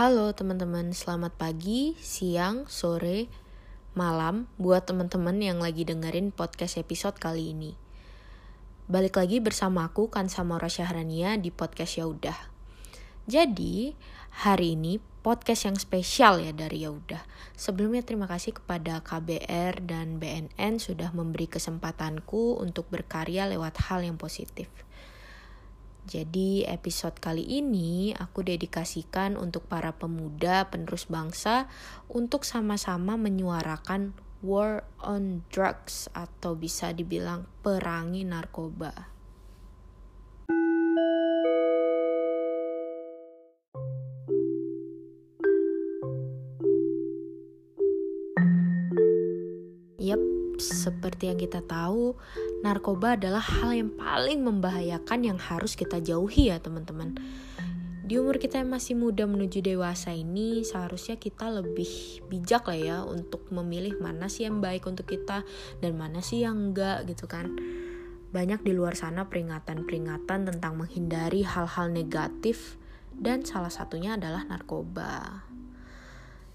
Halo teman-teman, selamat pagi, siang, sore, malam buat teman-teman yang lagi dengerin podcast episode kali ini. Balik lagi bersama aku Kansa Maura Syahrania di podcast Yaudah. Jadi, hari ini podcast yang spesial ya dari Yaudah. Sebelumnya terima kasih kepada KBR dan BNN sudah memberi kesempatanku untuk berkarya lewat hal yang positif. Jadi episode kali ini aku dedikasikan untuk para pemuda penerus bangsa untuk sama-sama menyuarakan war on drugs atau bisa dibilang perangi narkoba. Seperti yang kita tahu, narkoba adalah hal yang paling membahayakan yang harus kita jauhi ya teman-teman. Di umur kita yang masih muda menuju dewasa ini, seharusnya kita lebih bijak lah ya untuk memilih mana sih yang baik untuk kita dan mana sih yang enggak gitu kan. Banyak di luar sana peringatan-peringatan tentang menghindari hal-hal negatif dan salah satunya adalah narkoba.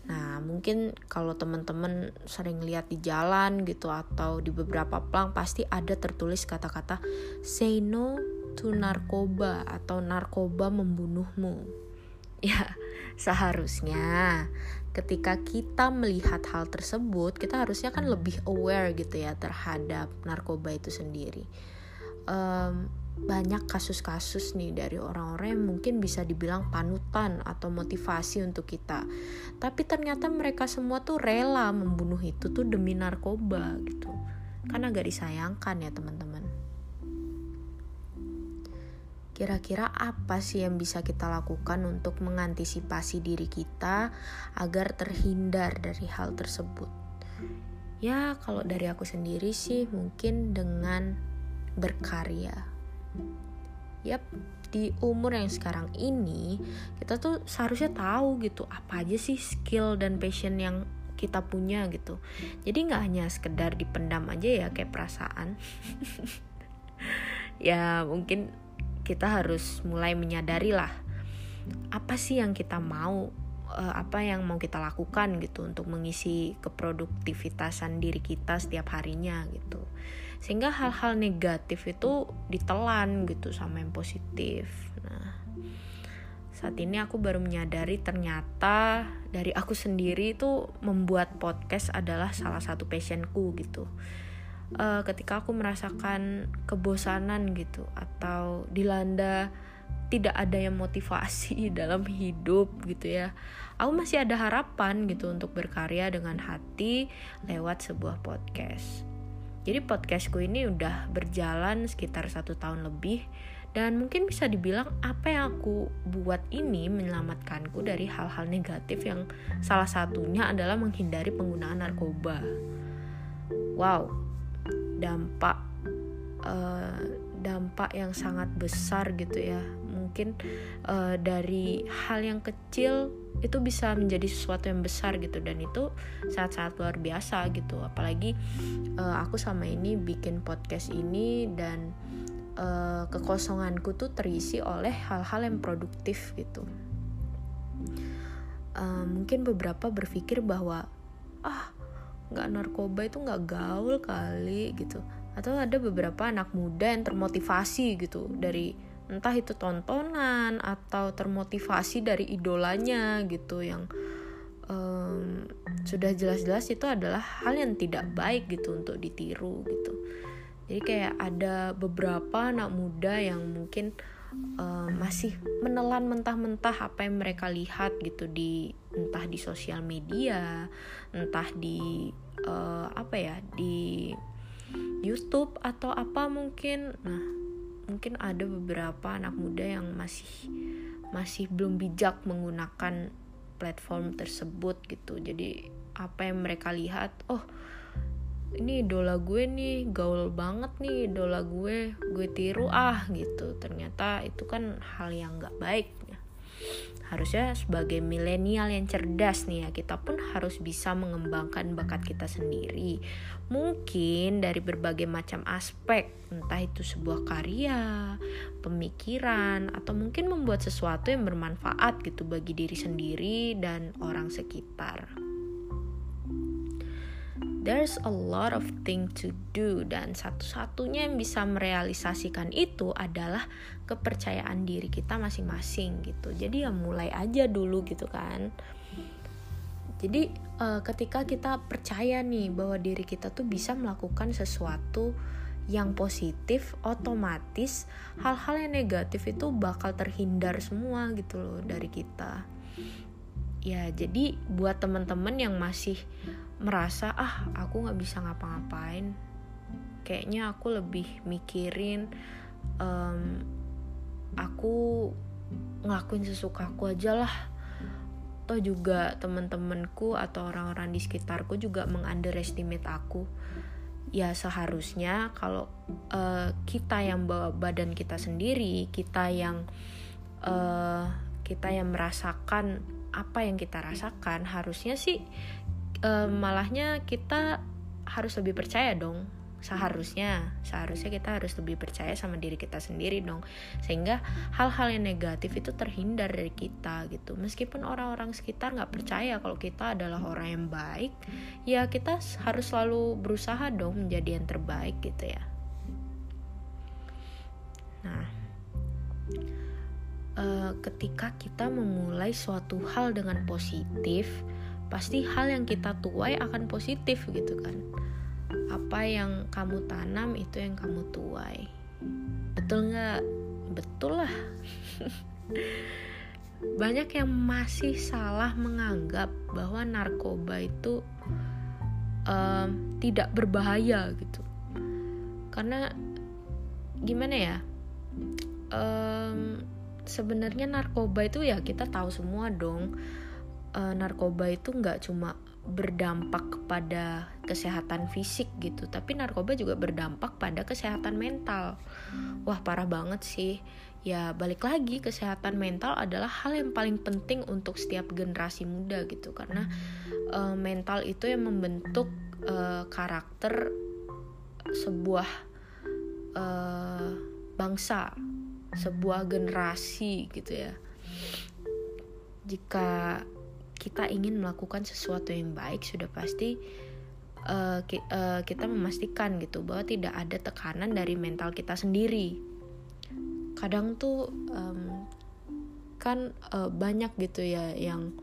Nah, mungkin kalau teman-teman sering lihat di jalan gitu atau di beberapa plang pasti ada tertulis kata-kata say no to narkoba atau narkoba membunuhmu. Ya, seharusnya ketika kita melihat hal tersebut, kita harusnya kan lebih aware gitu ya terhadap narkoba itu sendiri. Um, banyak kasus-kasus nih dari orang-orang yang mungkin bisa dibilang panutan atau motivasi untuk kita. Tapi ternyata mereka semua tuh rela membunuh itu tuh demi narkoba gitu. Kan agak disayangkan ya teman-teman. Kira-kira apa sih yang bisa kita lakukan untuk mengantisipasi diri kita agar terhindar dari hal tersebut? Ya, kalau dari aku sendiri sih mungkin dengan berkarya Yap, di umur yang sekarang ini kita tuh seharusnya tahu gitu apa aja sih skill dan passion yang kita punya gitu. Jadi nggak hanya sekedar dipendam aja ya kayak perasaan. ya mungkin kita harus mulai menyadari lah apa sih yang kita mau uh, apa yang mau kita lakukan gitu untuk mengisi keproduktivitasan diri kita setiap harinya gitu. Sehingga hal-hal negatif itu ditelan gitu sama yang positif. Nah saat ini aku baru menyadari ternyata dari aku sendiri itu membuat podcast adalah salah satu passionku gitu. Uh, ketika aku merasakan kebosanan gitu atau dilanda tidak ada yang motivasi dalam hidup gitu ya aku masih ada harapan gitu untuk berkarya dengan hati lewat sebuah podcast jadi podcastku ini udah berjalan sekitar satu tahun lebih dan mungkin bisa dibilang apa yang aku buat ini menyelamatkanku dari hal-hal negatif yang salah satunya adalah menghindari penggunaan narkoba. Wow, dampak uh, dampak yang sangat besar gitu ya. Mungkin uh, dari hal yang kecil itu bisa menjadi sesuatu yang besar gitu dan itu sangat-sangat luar biasa gitu apalagi uh, aku sama ini bikin podcast ini dan uh, kekosonganku tuh terisi oleh hal-hal yang produktif gitu uh, mungkin beberapa berpikir bahwa ah nggak narkoba itu nggak gaul kali gitu. Atau ada beberapa anak muda yang termotivasi gitu dari entah itu tontonan atau termotivasi dari idolanya gitu yang um, sudah jelas-jelas itu adalah hal yang tidak baik gitu untuk ditiru gitu. Jadi kayak ada beberapa anak muda yang mungkin um, masih menelan mentah-mentah apa yang mereka lihat gitu di entah di sosial media entah di uh, apa ya di YouTube atau apa mungkin nah mungkin ada beberapa anak muda yang masih masih belum bijak menggunakan platform tersebut gitu jadi apa yang mereka lihat oh ini idola gue nih gaul banget nih idola gue gue tiru ah gitu ternyata itu kan hal yang nggak baik. Harusnya sebagai milenial yang cerdas nih ya kita pun harus bisa mengembangkan bakat kita sendiri. Mungkin dari berbagai macam aspek entah itu sebuah karya pemikiran atau mungkin membuat sesuatu yang bermanfaat gitu bagi diri sendiri dan orang sekitar there's a lot of thing to do dan satu-satunya yang bisa merealisasikan itu adalah kepercayaan diri kita masing-masing gitu. Jadi ya mulai aja dulu gitu kan. Jadi uh, ketika kita percaya nih bahwa diri kita tuh bisa melakukan sesuatu yang positif otomatis hal-hal yang negatif itu bakal terhindar semua gitu loh dari kita. Ya jadi buat teman-teman yang masih merasa ah aku nggak bisa ngapa-ngapain. Kayaknya aku lebih mikirin um, aku ngelakuin sesuka aku aja lah. Toh juga temen-temenku atau orang-orang di sekitarku juga mengunderestimate aku. Ya seharusnya kalau uh, kita yang bawa badan kita sendiri kita yang uh, kita yang merasakan apa yang kita rasakan harusnya sih uh, malahnya kita harus lebih percaya dong seharusnya. Seharusnya kita harus lebih percaya sama diri kita sendiri dong. Sehingga hal-hal yang negatif itu terhindar dari kita gitu. Meskipun orang-orang sekitar nggak percaya kalau kita adalah orang yang baik ya kita harus selalu berusaha dong menjadi yang terbaik gitu ya. Nah uh, ketika kita memulai suatu hal dengan positif pasti hal yang kita tuai akan positif gitu kan. Apa yang kamu tanam itu yang kamu tuai. Betul nggak? Betul lah. Banyak yang masih salah menganggap bahwa narkoba itu um, tidak berbahaya gitu. Karena gimana ya? Um, sebenarnya narkoba itu ya kita tahu semua dong uh, narkoba itu nggak cuma berdampak kepada kesehatan fisik gitu tapi narkoba juga berdampak pada kesehatan mental. Wah parah banget sih. Ya balik lagi kesehatan mental adalah hal yang paling penting untuk setiap generasi muda gitu karena uh, mental itu yang membentuk uh, karakter sebuah uh, bangsa sebuah generasi gitu ya. Jika kita ingin melakukan sesuatu yang baik sudah pasti uh, ki uh, kita memastikan gitu bahwa tidak ada tekanan dari mental kita sendiri. Kadang tuh um, kan uh, banyak gitu ya yang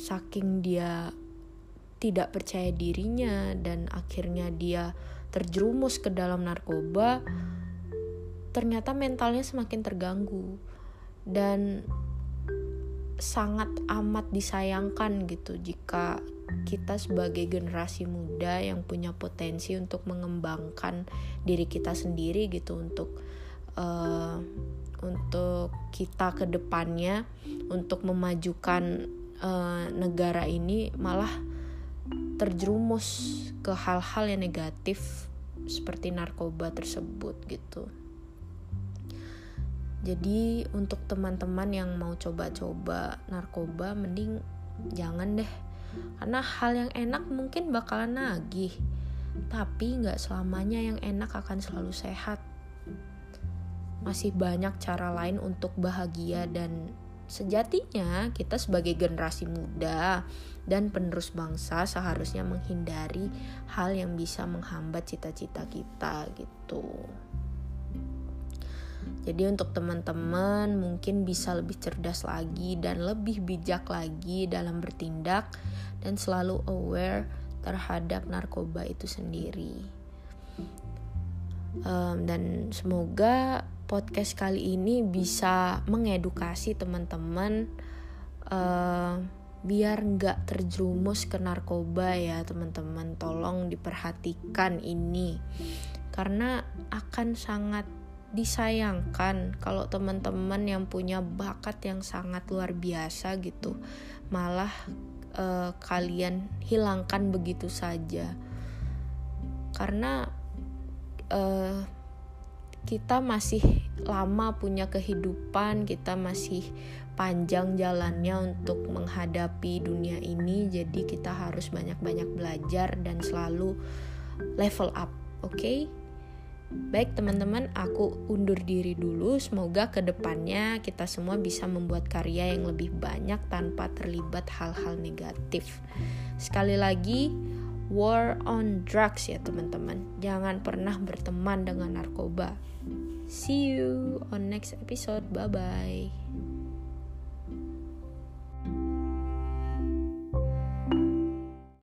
saking dia tidak percaya dirinya dan akhirnya dia terjerumus ke dalam narkoba ternyata mentalnya semakin terganggu. Dan sangat amat disayangkan gitu jika kita sebagai generasi muda yang punya potensi untuk mengembangkan diri kita sendiri gitu untuk uh, untuk kita ke depannya untuk memajukan uh, negara ini malah terjerumus ke hal-hal yang negatif seperti narkoba tersebut gitu. Jadi untuk teman-teman yang mau coba-coba narkoba mending jangan deh. Karena hal yang enak mungkin bakalan nagih. Tapi nggak selamanya yang enak akan selalu sehat. Masih banyak cara lain untuk bahagia dan sejatinya kita sebagai generasi muda dan penerus bangsa seharusnya menghindari hal yang bisa menghambat cita-cita kita gitu. Jadi untuk teman-teman mungkin bisa lebih cerdas lagi dan lebih bijak lagi dalam bertindak dan selalu aware terhadap narkoba itu sendiri. Um, dan semoga podcast kali ini bisa mengedukasi teman-teman uh, biar nggak terjerumus ke narkoba ya teman-teman. Tolong diperhatikan ini karena akan sangat disayangkan kalau teman-teman yang punya bakat yang sangat luar biasa gitu malah uh, kalian hilangkan begitu saja karena uh, kita masih lama punya kehidupan kita masih panjang jalannya untuk menghadapi dunia ini jadi kita harus banyak-banyak belajar dan selalu level up oke okay? Baik teman-teman, aku undur diri dulu. Semoga ke depannya kita semua bisa membuat karya yang lebih banyak tanpa terlibat hal-hal negatif. Sekali lagi, war on drugs ya teman-teman. Jangan pernah berteman dengan narkoba. See you on next episode. Bye bye.